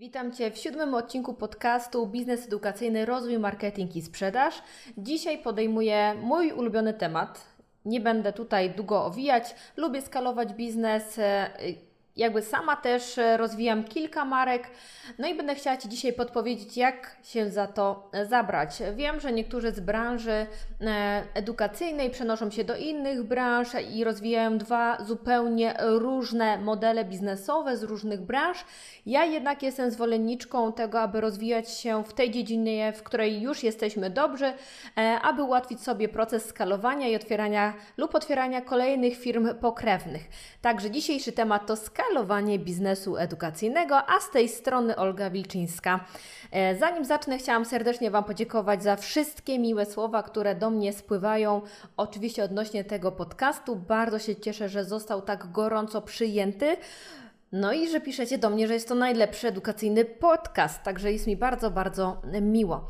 Witam Cię w siódmym odcinku podcastu Biznes Edukacyjny, Rozwój, Marketing i Sprzedaż. Dzisiaj podejmuję mój ulubiony temat. Nie będę tutaj długo owijać. Lubię skalować biznes. Jakby sama też e, rozwijam kilka marek. No i będę chciała Ci dzisiaj podpowiedzieć, jak się za to e, zabrać. Wiem, że niektórzy z branży e, edukacyjnej przenoszą się do innych branż i rozwijają dwa zupełnie różne modele biznesowe z różnych branż. Ja jednak jestem zwolenniczką tego, aby rozwijać się w tej dziedzinie, w której już jesteśmy dobrzy, aby ułatwić sobie proces skalowania i otwierania lub otwierania kolejnych firm pokrewnych. Także dzisiejszy temat to skalowanie biznesu edukacyjnego, a z tej strony Olga Wilczyńska. E, Zanim zacznę, chciałam serdecznie Wam podziękować za wszystkie miłe słowa, które do mnie spływają, oczywiście odnośnie tego podcastu. Bardzo się cieszę, że został tak gorąco przyjęty. No i że piszecie do mnie, że jest to najlepszy edukacyjny podcast, także jest mi bardzo, bardzo miło.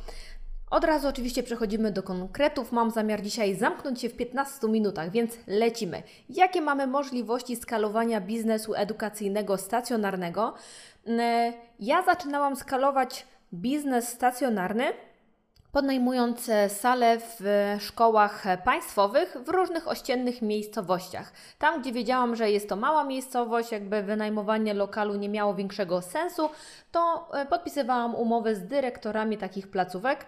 Od razu oczywiście przechodzimy do konkretów. Mam zamiar dzisiaj zamknąć się w 15 minutach, więc lecimy. Jakie mamy możliwości skalowania biznesu edukacyjnego stacjonarnego? Mm, Ja zaczynałam skalować biznes stacjonarny podnajmując e, sale w e, szkołach e, państwowych w różnych ościennych miejscowościach. Tam, gdzie wiedziałam, że jest to mała miejscowość, jakby wynajmowanie lokalu nie miało większego sensu, to podpisywałam umowy z dyrektorami takich placówek.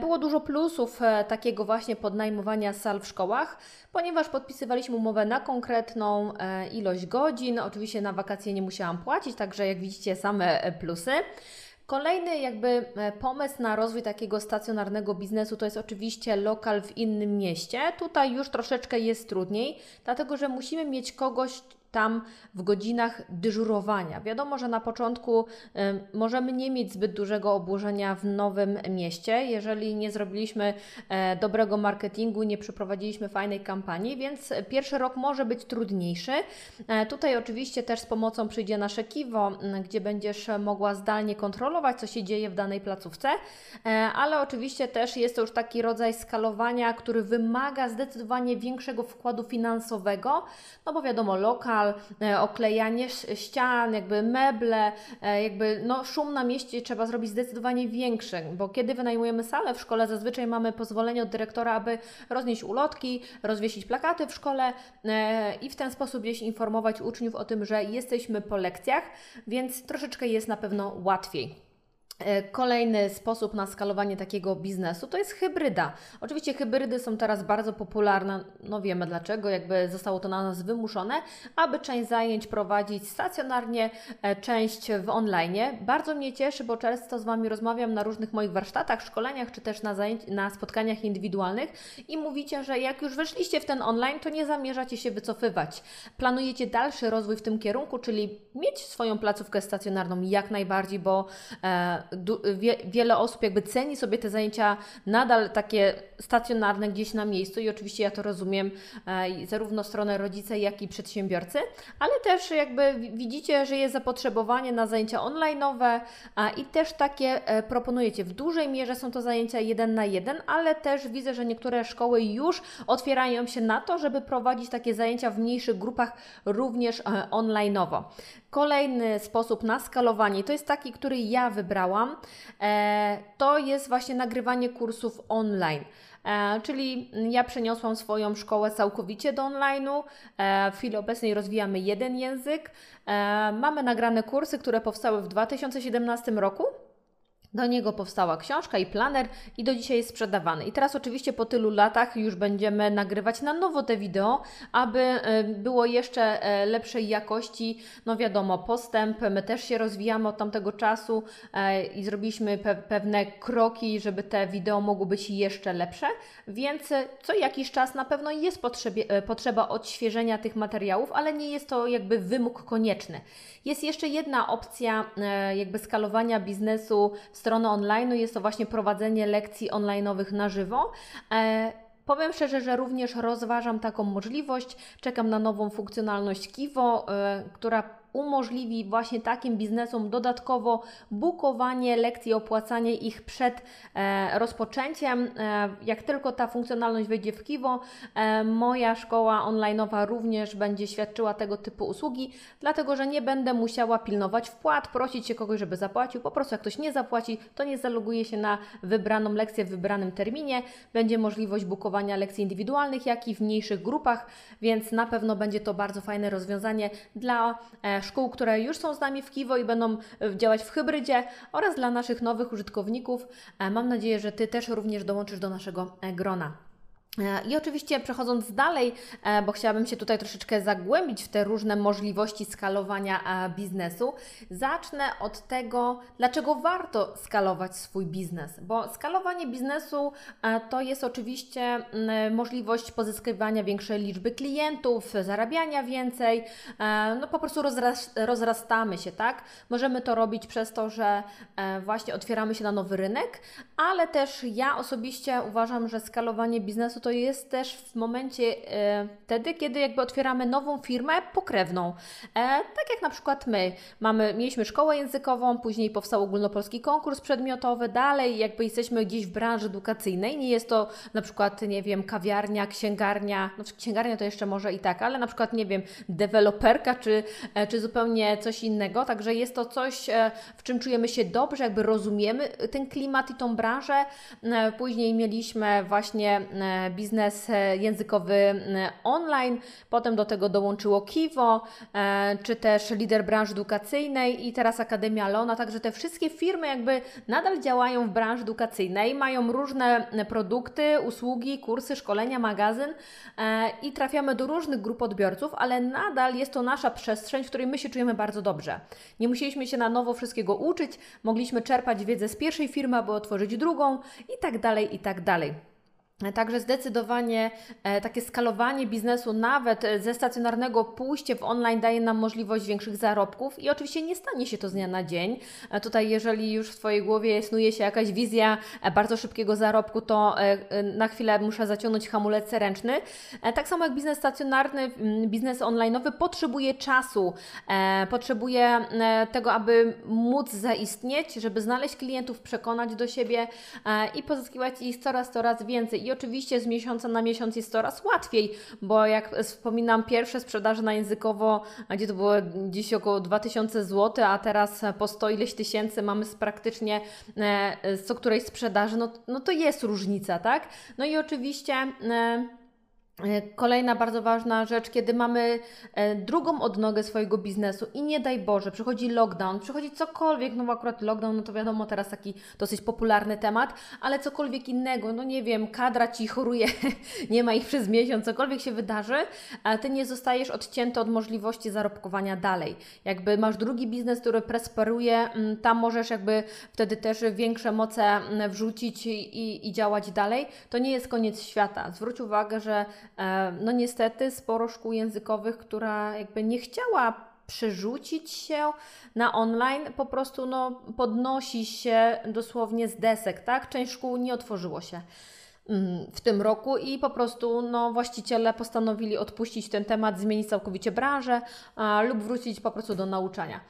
Było dużo plusów takiego właśnie podnajmowania sal w szkołach, ponieważ podpisywaliśmy umowę na konkretną ilość godzin. Oczywiście na wakacje nie musiałam płacić, także jak widzicie same plusy. Kolejny jakby e, pomysł na rozwój takiego stacjonarnego biznesu to jest oczywiście lokal w innym mieście. Tutaj już troszeczkę jest trudniej, dlatego że musimy mieć kogoś tam w godzinach dyżurowania. Wiadomo, że na początku możemy nie mieć zbyt dużego obłożenia w nowym mieście, jeżeli nie zrobiliśmy e, dobrego marketingu, nie przeprowadziliśmy fajnej kampanii, więc pierwszy rok może być trudniejszy. E, Tutaj oczywiście też z pomocą przyjdzie nasze Kiwo, gdzie będziesz mogła zdalnie kontrolować, co się dzieje w danej placówce, E, ale oczywiście też jest to już taki rodzaj skalowania, który wymaga zdecydowanie większego wkładu finansowego, no bo wiadomo, lokal, e, oklejanie ścian, jakby meble, e, jakby no szum na mieście trzeba zrobić zdecydowanie większy, bo kiedy wynajmujemy salę w szkole, zazwyczaj mamy pozwolenie od dyrektora, aby roznieść ulotki, rozwiesić plakaty w szkole e, i w ten sposób gdzieś informować uczniów o tym, że jesteśmy po lekcjach, więc troszeczkę jest na pewno łatwiej. E, Kolejny sposób na skalowanie takiego biznesu to jest hybryda. Oczywiście hybrydy są teraz bardzo popularne, no wiemy dlaczego, jakby zostało to na nas wymuszone, aby część zajęć prowadzić stacjonarnie, e, część w online. Bardzo mnie cieszy, bo często z Wami rozmawiam na różnych moich warsztatach, szkoleniach, czy też na, zajęć, na spotkaniach indywidualnych i mówicie, że jak już weszliście w ten online, to nie zamierzacie się wycofywać. Planujecie dalszy rozwój w tym kierunku, czyli mieć swoją placówkę stacjonarną jak najbardziej, bo e, wiele osób jakby ceni sobie te zajęcia nadal takie stacjonarne gdzieś na miejscu i oczywiście ja to rozumiem e, zarówno stronę rodzica, jak i przedsiębiorcy, ale też jakby wi- widzicie, że jest zapotrzebowanie na zajęcia online'owe i też takie e, proponujecie. W dużej mierze są to zajęcia jeden na jeden, ale też widzę, że niektóre szkoły już otwierają się na to, żeby prowadzić takie zajęcia w mniejszych grupach również e, online'owo. Kolejny sposób na skalowanie, to jest taki, który ja wybrałam, to jest właśnie nagrywanie kursów online. E, czyli ja przeniosłam swoją szkołę całkowicie do online'u. E, w chwili obecnej rozwijamy jeden język. E, mamy nagrane kursy, które powstały w 2017 roku. Do niego powstała książka i planer i do dzisiaj jest sprzedawany. I teraz oczywiście po tylu latach już będziemy nagrywać na nowo te wideo, aby e, było jeszcze e, lepszej jakości. No wiadomo, postęp, my też się rozwijamy od tamtego czasu e, i zrobiliśmy pe pewne kroki, żeby te wideo mogły być jeszcze lepsze, więc e, co jakiś czas na pewno jest potrzeba odświeżenia tych materiałów, ale nie jest to jakby wymóg konieczny. Jest jeszcze jedna opcja jakby skalowania biznesu w stronę online, jest to właśnie prowadzenie lekcji online'owych na żywo. E, Powiem szczerze, że również rozważam taką możliwość. Czekam na nową funkcjonalność Kiwo, e, która umożliwi właśnie takim biznesom dodatkowo bukowanie lekcji, opłacanie ich przed e, rozpoczęciem. E, jak tylko ta funkcjonalność wejdzie w Kiwo, e, moja szkoła online'owa również będzie świadczyła tego typu usługi, dlatego że nie będę musiała pilnować wpłat, prosić się kogoś, żeby zapłacił. Po prostu jak ktoś nie zapłaci, to nie zaloguje się na wybraną lekcję w wybranym terminie. Będzie możliwość bukowania lekcji indywidualnych, jak i w mniejszych grupach, więc na pewno będzie to bardzo fajne rozwiązanie dla e, szkół, które już są z nami w Kiwo i będą e, działać w hybrydzie oraz dla naszych nowych użytkowników. E, mam nadzieję, że Ty też również dołączysz do naszego grona. E, I oczywiście przechodząc dalej, e, bo chciałabym się tutaj troszeczkę zagłębić w te różne możliwości skalowania e, biznesu, zacznę od tego, dlaczego warto skalować swój biznes. Bo skalowanie biznesu to jest oczywiście możliwość pozyskiwania większej liczby klientów, zarabiania więcej, no po prostu rozrastamy się, tak? Możemy to robić przez to, że właśnie otwieramy się na nowy rynek, ale też ja osobiście uważam, że skalowanie biznesu to jest też w momencie e, wtedy, kiedy jakby otwieramy nową firmę pokrewną. E, tak jak na przykład my mamy, mieliśmy szkołę językową, później powstał ogólnopolski konkurs przedmiotowy, dalej jakby jesteśmy gdzieś w branży edukacyjnej. Nie jest to na przykład, nie wiem, kawiarnia, księgarnia, no księgarnia to jeszcze może i tak, ale na przykład, nie wiem, deweloperka czy, e, czy zupełnie coś innego. Także jest to coś, w czym czujemy się dobrze, jakby rozumiemy ten klimat i tą branżę. Później mieliśmy właśnie biznes e, językowy e, online, potem do tego dołączyło Kiwo, e, czy też lider branży edukacyjnej i teraz Akademia Lona, także te wszystkie firmy jakby nadal działają w branży edukacyjnej, mają różne produkty, usługi, kursy, szkolenia, magazyn i trafiamy do różnych grup odbiorców, ale nadal jest to nasza przestrzeń, w której my się czujemy bardzo dobrze. Nie musieliśmy się na nowo wszystkiego uczyć, mogliśmy czerpać wiedzę z pierwszej firmy, aby otworzyć drugą i tak dalej, i tak dalej. Także zdecydowanie e, takie skalowanie biznesu, nawet e, ze stacjonarnego pójście w online daje nam możliwość większych zarobków i oczywiście nie stanie się to z dnia na dzień. E, tutaj, jeżeli już w Twojej głowie snuje się jakaś wizja bardzo szybkiego zarobku, to na chwilę muszę zaciągnąć hamulec ręczny. Tak samo jak biznes stacjonarny, biznes online'owy potrzebuje czasu, potrzebuje tego, aby móc zaistnieć, żeby znaleźć klientów, przekonać do siebie i pozyskiwać ich coraz, coraz więcej. I oczywiście z miesiąca na miesiąc jest coraz łatwiej, bo jak wspominam, pierwsze sprzedaże na językowo, gdzie to było dziś około 2000 zł, a teraz po 100 ileś tysięcy mamy z praktycznie e, co którejś sprzedaży, no, no to jest różnica, tak? No i oczywiście. E, kolejna bardzo ważna rzecz, kiedy mamy e, drugą odnogę swojego biznesu i nie daj Boże, przychodzi lockdown, przychodzi cokolwiek, no bo akurat lockdown, no to wiadomo, teraz taki dosyć popularny temat, ale cokolwiek innego, no nie wiem, kadra Ci choruje, nie ma ich przez miesiąc, cokolwiek się wydarzy, a Ty nie zostajesz odcięty od możliwości zarobkowania dalej. Jakby masz drugi biznes, który prosperuje, mm, tam możesz jakby wtedy też większe moce mm, wrzucić i, i działać dalej. To nie jest koniec świata. Zwróć uwagę, że no niestety sporo szkół językowych, która jakby nie chciała przerzucić się na online, po prostu no, podnosi się dosłownie z desek, tak? Część szkół nie otworzyło się mm, w tym roku i po prostu no, właściciele postanowili odpuścić ten temat, zmienić całkowicie branżę a, lub wrócić po prostu do nauczania.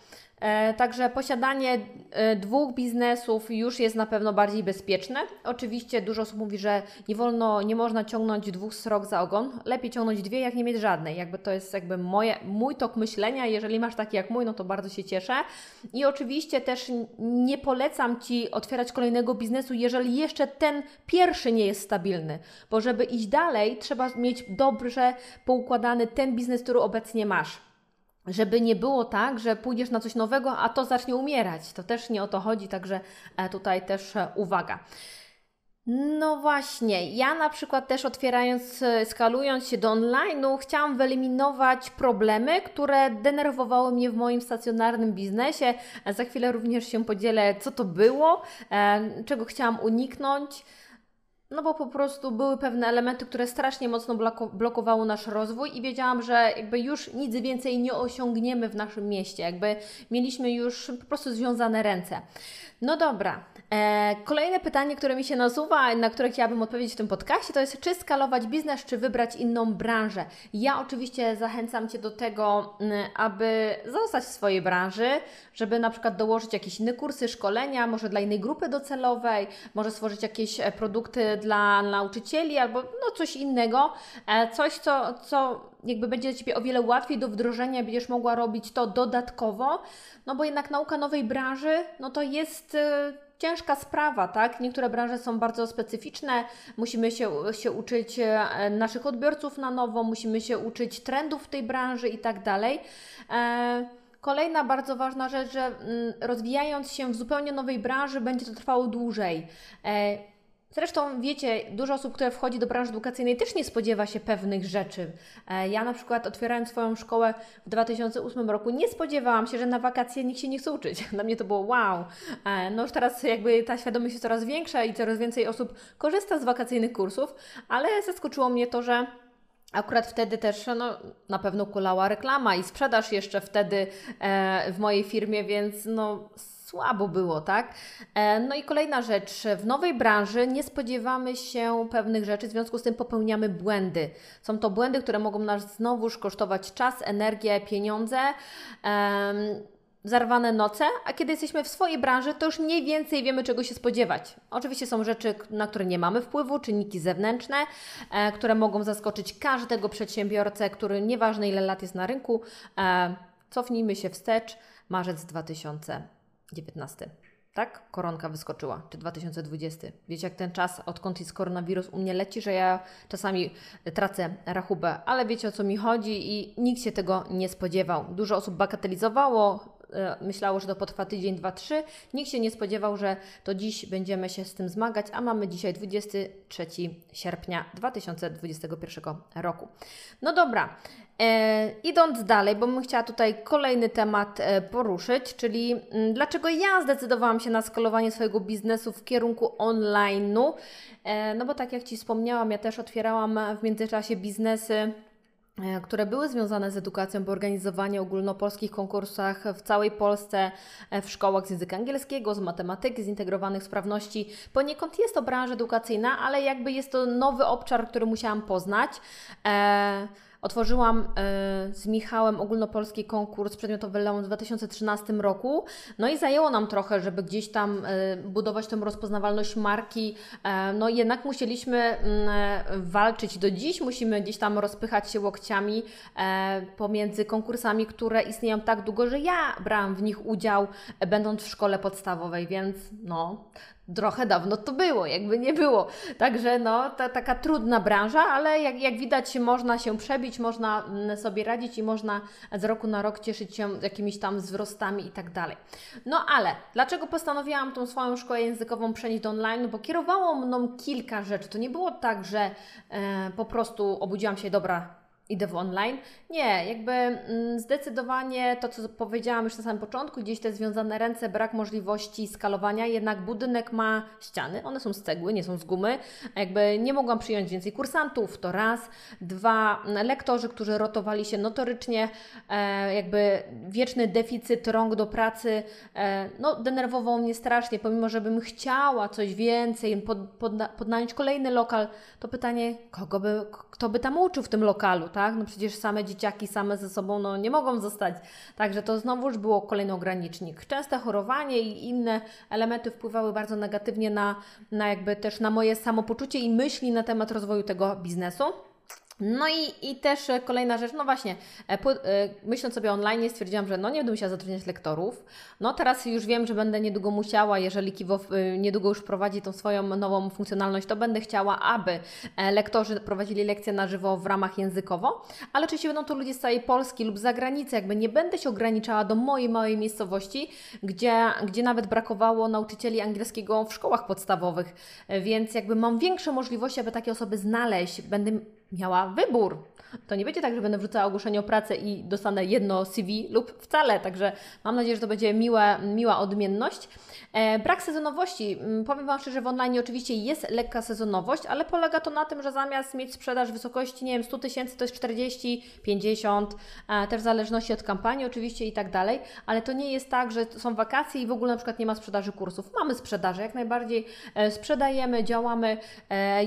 E, także posiadanie e, dwóch biznesów już jest na pewno bardziej bezpieczne. Oczywiście dużo osób mówi, że nie wolno, nie można ciągnąć dwóch srok za ogon. Lepiej ciągnąć dwie, jak nie mieć żadnej. Jakby to jest jakby moje, mój tok myślenia. Jeżeli masz taki jak mój, no to bardzo się cieszę. I oczywiście też nie polecam Ci otwierać kolejnego biznesu, jeżeli jeszcze ten pierwszy nie jest stabilny. Bo żeby iść dalej, trzeba mieć dobrze poukładany ten biznes, który obecnie masz żeby nie było tak, że pójdziesz na coś nowego, a to zacznie umierać. To też nie o to chodzi, także e, tutaj też e, uwaga. No właśnie, ja na przykład też otwierając, e, skalując się do online'u, chciałam wyeliminować problemy, które denerwowały mnie w moim stacjonarnym biznesie. Za chwilę również się podzielę, co to było, czego chciałam uniknąć. No bo po prostu były pewne elementy, które strasznie mocno blokowały nasz rozwój i wiedziałam, że jakby już nic więcej nie osiągniemy w naszym mieście, jakby mieliśmy już po prostu związane ręce. No dobra. E, kolejne pytanie, które mi się nasuwa, na które chciałabym odpowiedzieć w tym podcaście, to jest czy skalować biznes, czy wybrać inną branżę. Ja oczywiście zachęcam Cię do tego, aby zostać w swojej branży, żeby na przykład dołożyć jakieś inne kursy, szkolenia, może dla innej grupy docelowej, może stworzyć jakieś e, produkty dla nauczycieli albo no coś innego, e, coś, co, co jakby będzie dla Ciebie o wiele łatwiej do wdrożenia, będziesz mogła robić to dodatkowo, no bo jednak nauka nowej branży, no to jest e, ciężka sprawa, tak? Niektóre branże są bardzo specyficzne, musimy się, się uczyć e, naszych odbiorców na nowo, musimy się uczyć trendów w tej branży i tak dalej. E, kolejna bardzo ważna rzecz, że mm, rozwijając się w zupełnie nowej branży, będzie to trwało dłużej. Zresztą wiecie, dużo osób, które wchodzi do branży edukacyjnej też nie spodziewa się pewnych rzeczy. E, ja na przykład otwierając swoją szkołę w 2008 roku nie spodziewałam się, że na wakacje nikt się nie chce uczyć. Dla mnie to było wow. E, no już teraz jakby ta świadomość jest coraz większa i coraz więcej osób korzysta z wakacyjnych kursów, ale zaskoczyło mnie to, że Akurat wtedy też no, na pewno kulała reklama i sprzedaż jeszcze wtedy e, w mojej firmie, więc no, słabo było, tak? E, no i kolejna rzecz, w nowej branży nie spodziewamy się pewnych rzeczy, w związku z tym popełniamy błędy. Są to błędy, które mogą nas znowuż kosztować czas, energię, pieniądze. Um, zarwane noce, a kiedy jesteśmy w swojej branży, to już mniej więcej wiemy, czego się spodziewać. Oczywiście są rzeczy, na które nie mamy wpływu, czynniki zewnętrzne, e, które mogą zaskoczyć każdego przedsiębiorcę, który nieważne ile lat jest na rynku. E, cofnijmy się wstecz, marzec 2000. 19. Tak? Koronka wyskoczyła, czy 2020. Wiecie, jak ten czas, odkąd jest koronawirus, u mnie leci, że ja czasami tracę rachubę, ale wiecie o co mi chodzi i nikt się tego nie spodziewał. Dużo osób bagatelizowało, e, myślało, że to potrwa tydzień, dwa, trzy. Nikt się nie spodziewał, że to dziś będziemy się z tym zmagać, a mamy dzisiaj 23 sierpnia 2021 roku. No dobra, E, idąc dalej, bo bym chciała tutaj kolejny temat e, poruszyć, czyli mm, dlaczego ja zdecydowałam się na skalowanie swojego biznesu w kierunku online'u. E, no bo tak jak Ci wspomniałam, ja też otwierałam w międzyczasie biznesy e, które były związane z edukacją, bo organizowanie ogólnopolskich konkursach w całej Polsce, e, w szkołach z języka angielskiego, z matematyki, zintegrowanych sprawności. Poniekąd jest to branża edukacyjna, ale jakby jest to nowy obszar, który musiałam poznać. E Otworzyłam e, z Michałem ogólnopolski konkurs przedmiotowy Leon w 2013 roku. No i zajęło nam trochę, żeby gdzieś tam e, budować tą rozpoznawalność marki. E, no jednak musieliśmy mm, walczyć do dziś, musimy gdzieś tam rozpychać się łokciami pomiędzy konkursami, które istnieją tak długo, że ja brałam w nich udział, będąc w szkole podstawowej, więc no, trochę dawno to było, jakby nie było. Także no, ta, taka trudna branża, ale jak, jak widać można się przebić, można mm, sobie radzić i można z roku na rok cieszyć się jakimiś tam wzrostami i tak dalej. No ale dlaczego postanowiłam tą swoją szkołę językową przenieść do online? Bo kierowało mną kilka rzeczy. To nie było tak, że e, po prostu obudziłam się, dobra, idę w online. Nie, jakby mm, zdecydowanie to, co powiedziałam już na samym początku, gdzieś te związane ręce, brak możliwości skalowania, jednak budynek ma ściany, one są z cegły, nie są z gumy. Jakby nie mogłam przyjąć więcej kursantów, to raz. Dwa, lektorzy, którzy rotowali się notorycznie, e, jakby wieczny deficyt rąk do pracy, e, no denerwował mnie strasznie, pomimo, żebym chciała coś więcej, pod, pod, podnająć kolejny lokal, to pytanie, kogo by, kto by tam uczył w tym lokalu, tak? No przecież same dzieciaki same ze sobą no, nie mogą zostać. Także to znowuż było kolejny ogranicznik. Częste chorowanie i inne elementy wpływały bardzo negatywnie na, na jakby też na moje samopoczucie i myśli na temat rozwoju tego biznesu. No i, i też e, kolejna rzecz, no właśnie, e, e, myśląc sobie online, stwierdziłam, że no nie będę musiała zatrudniać lektorów. No teraz już wiem, że będę niedługo musiała, jeżeli Kiwo niedługo już prowadzi tą swoją nową funkcjonalność, to będę chciała, aby lektorzy prowadzili lekcje na żywo w ramach językowo, ale oczywiście będą to ludzie z całej Polski lub z zagranicy, jakby nie będę się ograniczała do mojej małej miejscowości, gdzie, gdzie nawet brakowało nauczycieli angielskiego w szkołach podstawowych, więc jakby mam większe możliwości, aby takie osoby znaleźć, będę miała wybór. To nie będzie tak, że będę wrzucała ogłoszenie o pracę i dostanę jedno CV lub wcale. Także mam nadzieję, że to będzie miła, miła odmienność. E, brak sezonowości. Mm, powiem Wam szczerze, w online oczywiście jest lekka sezonowość, ale polega to na tym, że zamiast mieć sprzedaż w wysokości, nie wiem, 100 tysięcy, to jest 40, 50, e, też w zależności od kampanii oczywiście i tak dalej, ale to nie jest tak, że są wakacje i w ogóle na przykład nie ma sprzedaży kursów. Mamy sprzedaże, jak najbardziej e, sprzedajemy, działamy.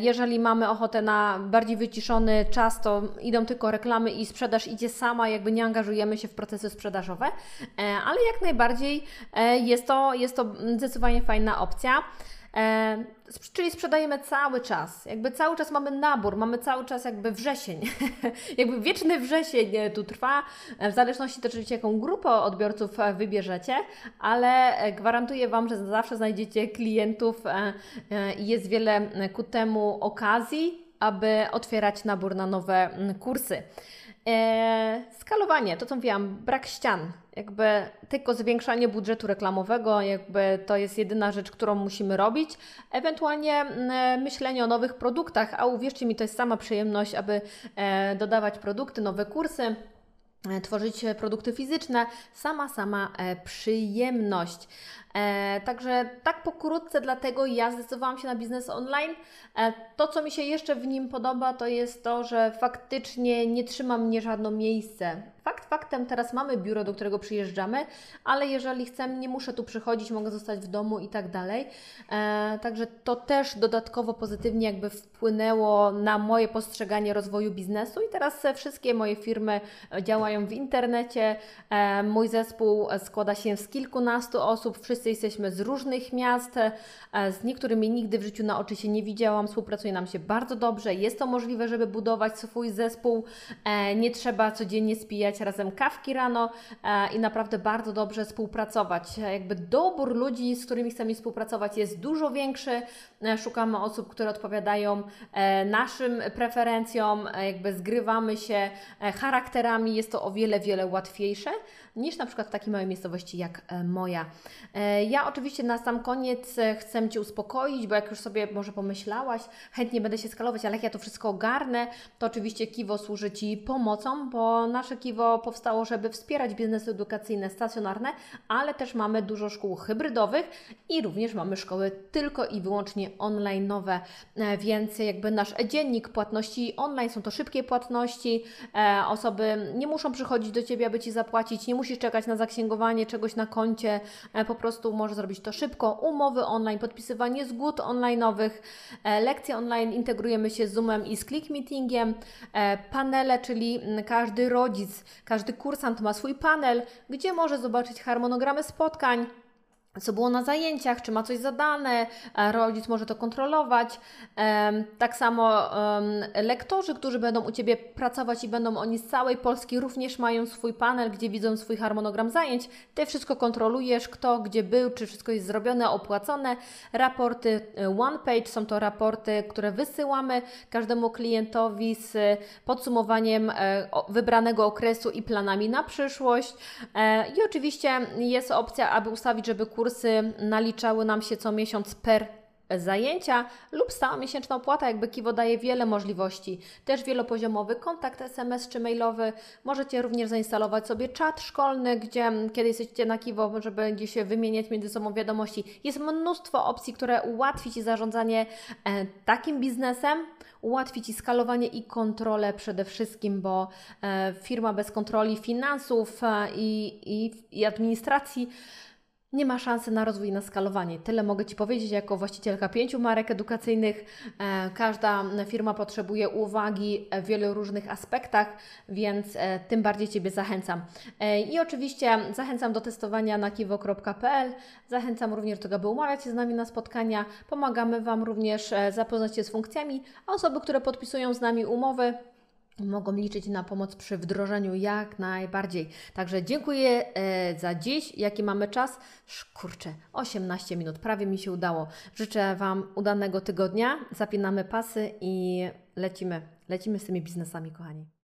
Jeżeli mamy ochotę na bardziej wyciszony czas, to idą tylko reklamy i sprzedaż idzie sama, jakby nie angażujemy się w procesy sprzedażowe, e, ale jak najbardziej e, jest to, jest to zdecydowanie fajna opcja. E, czyli sprzedajemy cały czas, jakby cały czas mamy nabór, mamy cały czas jakby wrzesień, jakby wieczny wrzesień tu trwa, w zależności też oczywiście jaką grupę odbiorców wybierzecie, ale gwarantuję Wam, że zawsze znajdziecie klientów i jest wiele ku temu okazji, aby otwierać nabór na nowe kursy. Eee, skalowanie, to co mówiłam, brak ścian, jakby tylko zwiększanie budżetu reklamowego, jakby to jest jedyna rzecz, którą musimy robić. Ewentualnie mm, myślenie o nowych produktach, a uwierzcie mi, to jest sama przyjemność, aby e, dodawać produkty, nowe kursy e, tworzyć produkty fizyczne, sama, sama e, przyjemność. E, także tak pokrótce, dlatego ja zdecydowałam się na biznes online. E, to, co mi się jeszcze w nim podoba, to jest to, że faktycznie nie trzyma mnie żadne miejsce. Fakt faktem, teraz mamy biuro, do którego przyjeżdżamy, ale jeżeli chcę, nie muszę tu przychodzić, mogę zostać w domu i tak dalej. E, także to też dodatkowo pozytywnie jakby wpłynęło na moje postrzeganie rozwoju biznesu i teraz wszystkie moje firmy działają w internecie. E, mój zespół składa się z kilkunastu osób, wszyscy wszyscy jesteśmy z różnych miast, e, z niektórymi nigdy w życiu na oczy się nie widziałam, współpracuje nam się bardzo dobrze, jest to możliwe, żeby budować swój zespół, e, nie trzeba codziennie spijać razem kawki rano e, i naprawdę bardzo dobrze współpracować. Jakby dobór ludzi, z którymi chcemy współpracować jest dużo większy, szukamy osób, które odpowiadają naszym preferencjom, jakby zgrywamy się charakterami, jest to o wiele, wiele łatwiejsze niż na przykład w takiej małej miejscowości jak moja. Ja oczywiście na sam koniec e, chcę Cię uspokoić, bo jak już sobie może pomyślałaś, chętnie będę się skalować, ale jak ja to wszystko ogarnę, to oczywiście Kiwo służy Ci pomocą, bo nasze Kiwo powstało, żeby wspierać biznesy edukacyjne stacjonarne, ale też mamy dużo szkół hybrydowych i również mamy szkoły tylko i wyłącznie online nowe, e, więc jakby nasz dziennik płatności online są to szybkie płatności, e, osoby nie muszą przychodzić do Ciebie, aby Ci zapłacić, nie musisz czekać na zaksięgowanie czegoś na koncie, po prostu prostu może zrobić to szybko. Umowy online, podpisywanie zgód online'owych, e, lekcje online integrujemy się z Zoomem i z Click Meetingiem, e, panele, czyli każdy rodzic, każdy kursant ma swój panel, gdzie może zobaczyć harmonogramy spotkań, co było na zajęciach, czy ma coś zadane, rodzic może to kontrolować. Tak samo lektorzy, którzy będą u Ciebie pracować i będą oni z całej Polski, również mają swój panel, gdzie widzą swój harmonogram zajęć. Ty wszystko kontrolujesz, kto gdzie był, czy wszystko jest zrobione, opłacone. Raporty e, One Page są to raporty, które wysyłamy każdemu klientowi z podsumowaniem e, wybranego okresu i planami na przyszłość. E, I oczywiście jest opcja, aby ustawić, żeby kurs kursy naliczały nam się co miesiąc per zajęcia lub stała miesięczna opłata, jakby Kiwo daje wiele możliwości. Też wielopoziomowy kontakt SMS czy mailowy. Możecie również zainstalować sobie czat szkolny, gdzie kiedy jesteście na Kiwo, żeby gdzieś się wymieniać między sobą wiadomości. Jest mnóstwo opcji, które ułatwi Ci zarządzanie e, takim biznesem, ułatwi Ci skalowanie i kontrolę przede wszystkim, bo e, firma bez kontroli finansów e, i, i, i administracji nie ma szansy na rozwój i na skalowanie. Tyle mogę Ci powiedzieć jako właścicielka pięciu marek edukacyjnych. E, każda firma potrzebuje uwagi w wielu różnych aspektach, więc e, tym bardziej Ciebie zachęcam. E, I oczywiście zachęcam do testowania na kiwo.pl. Zachęcam również do tego, aby umawiać się z nami na spotkania. Pomagamy Wam również zapoznać się z funkcjami. A osoby, które podpisują z nami umowy, mogą liczyć na pomoc przy wdrożeniu jak najbardziej. Także dziękuję e, za dziś. Jaki mamy czas? Kurczę, 18 minut, prawie mi się udało. Życzę Wam udanego tygodnia. Zapinamy pasy i lecimy. Lecimy z tymi biznesami, kochani.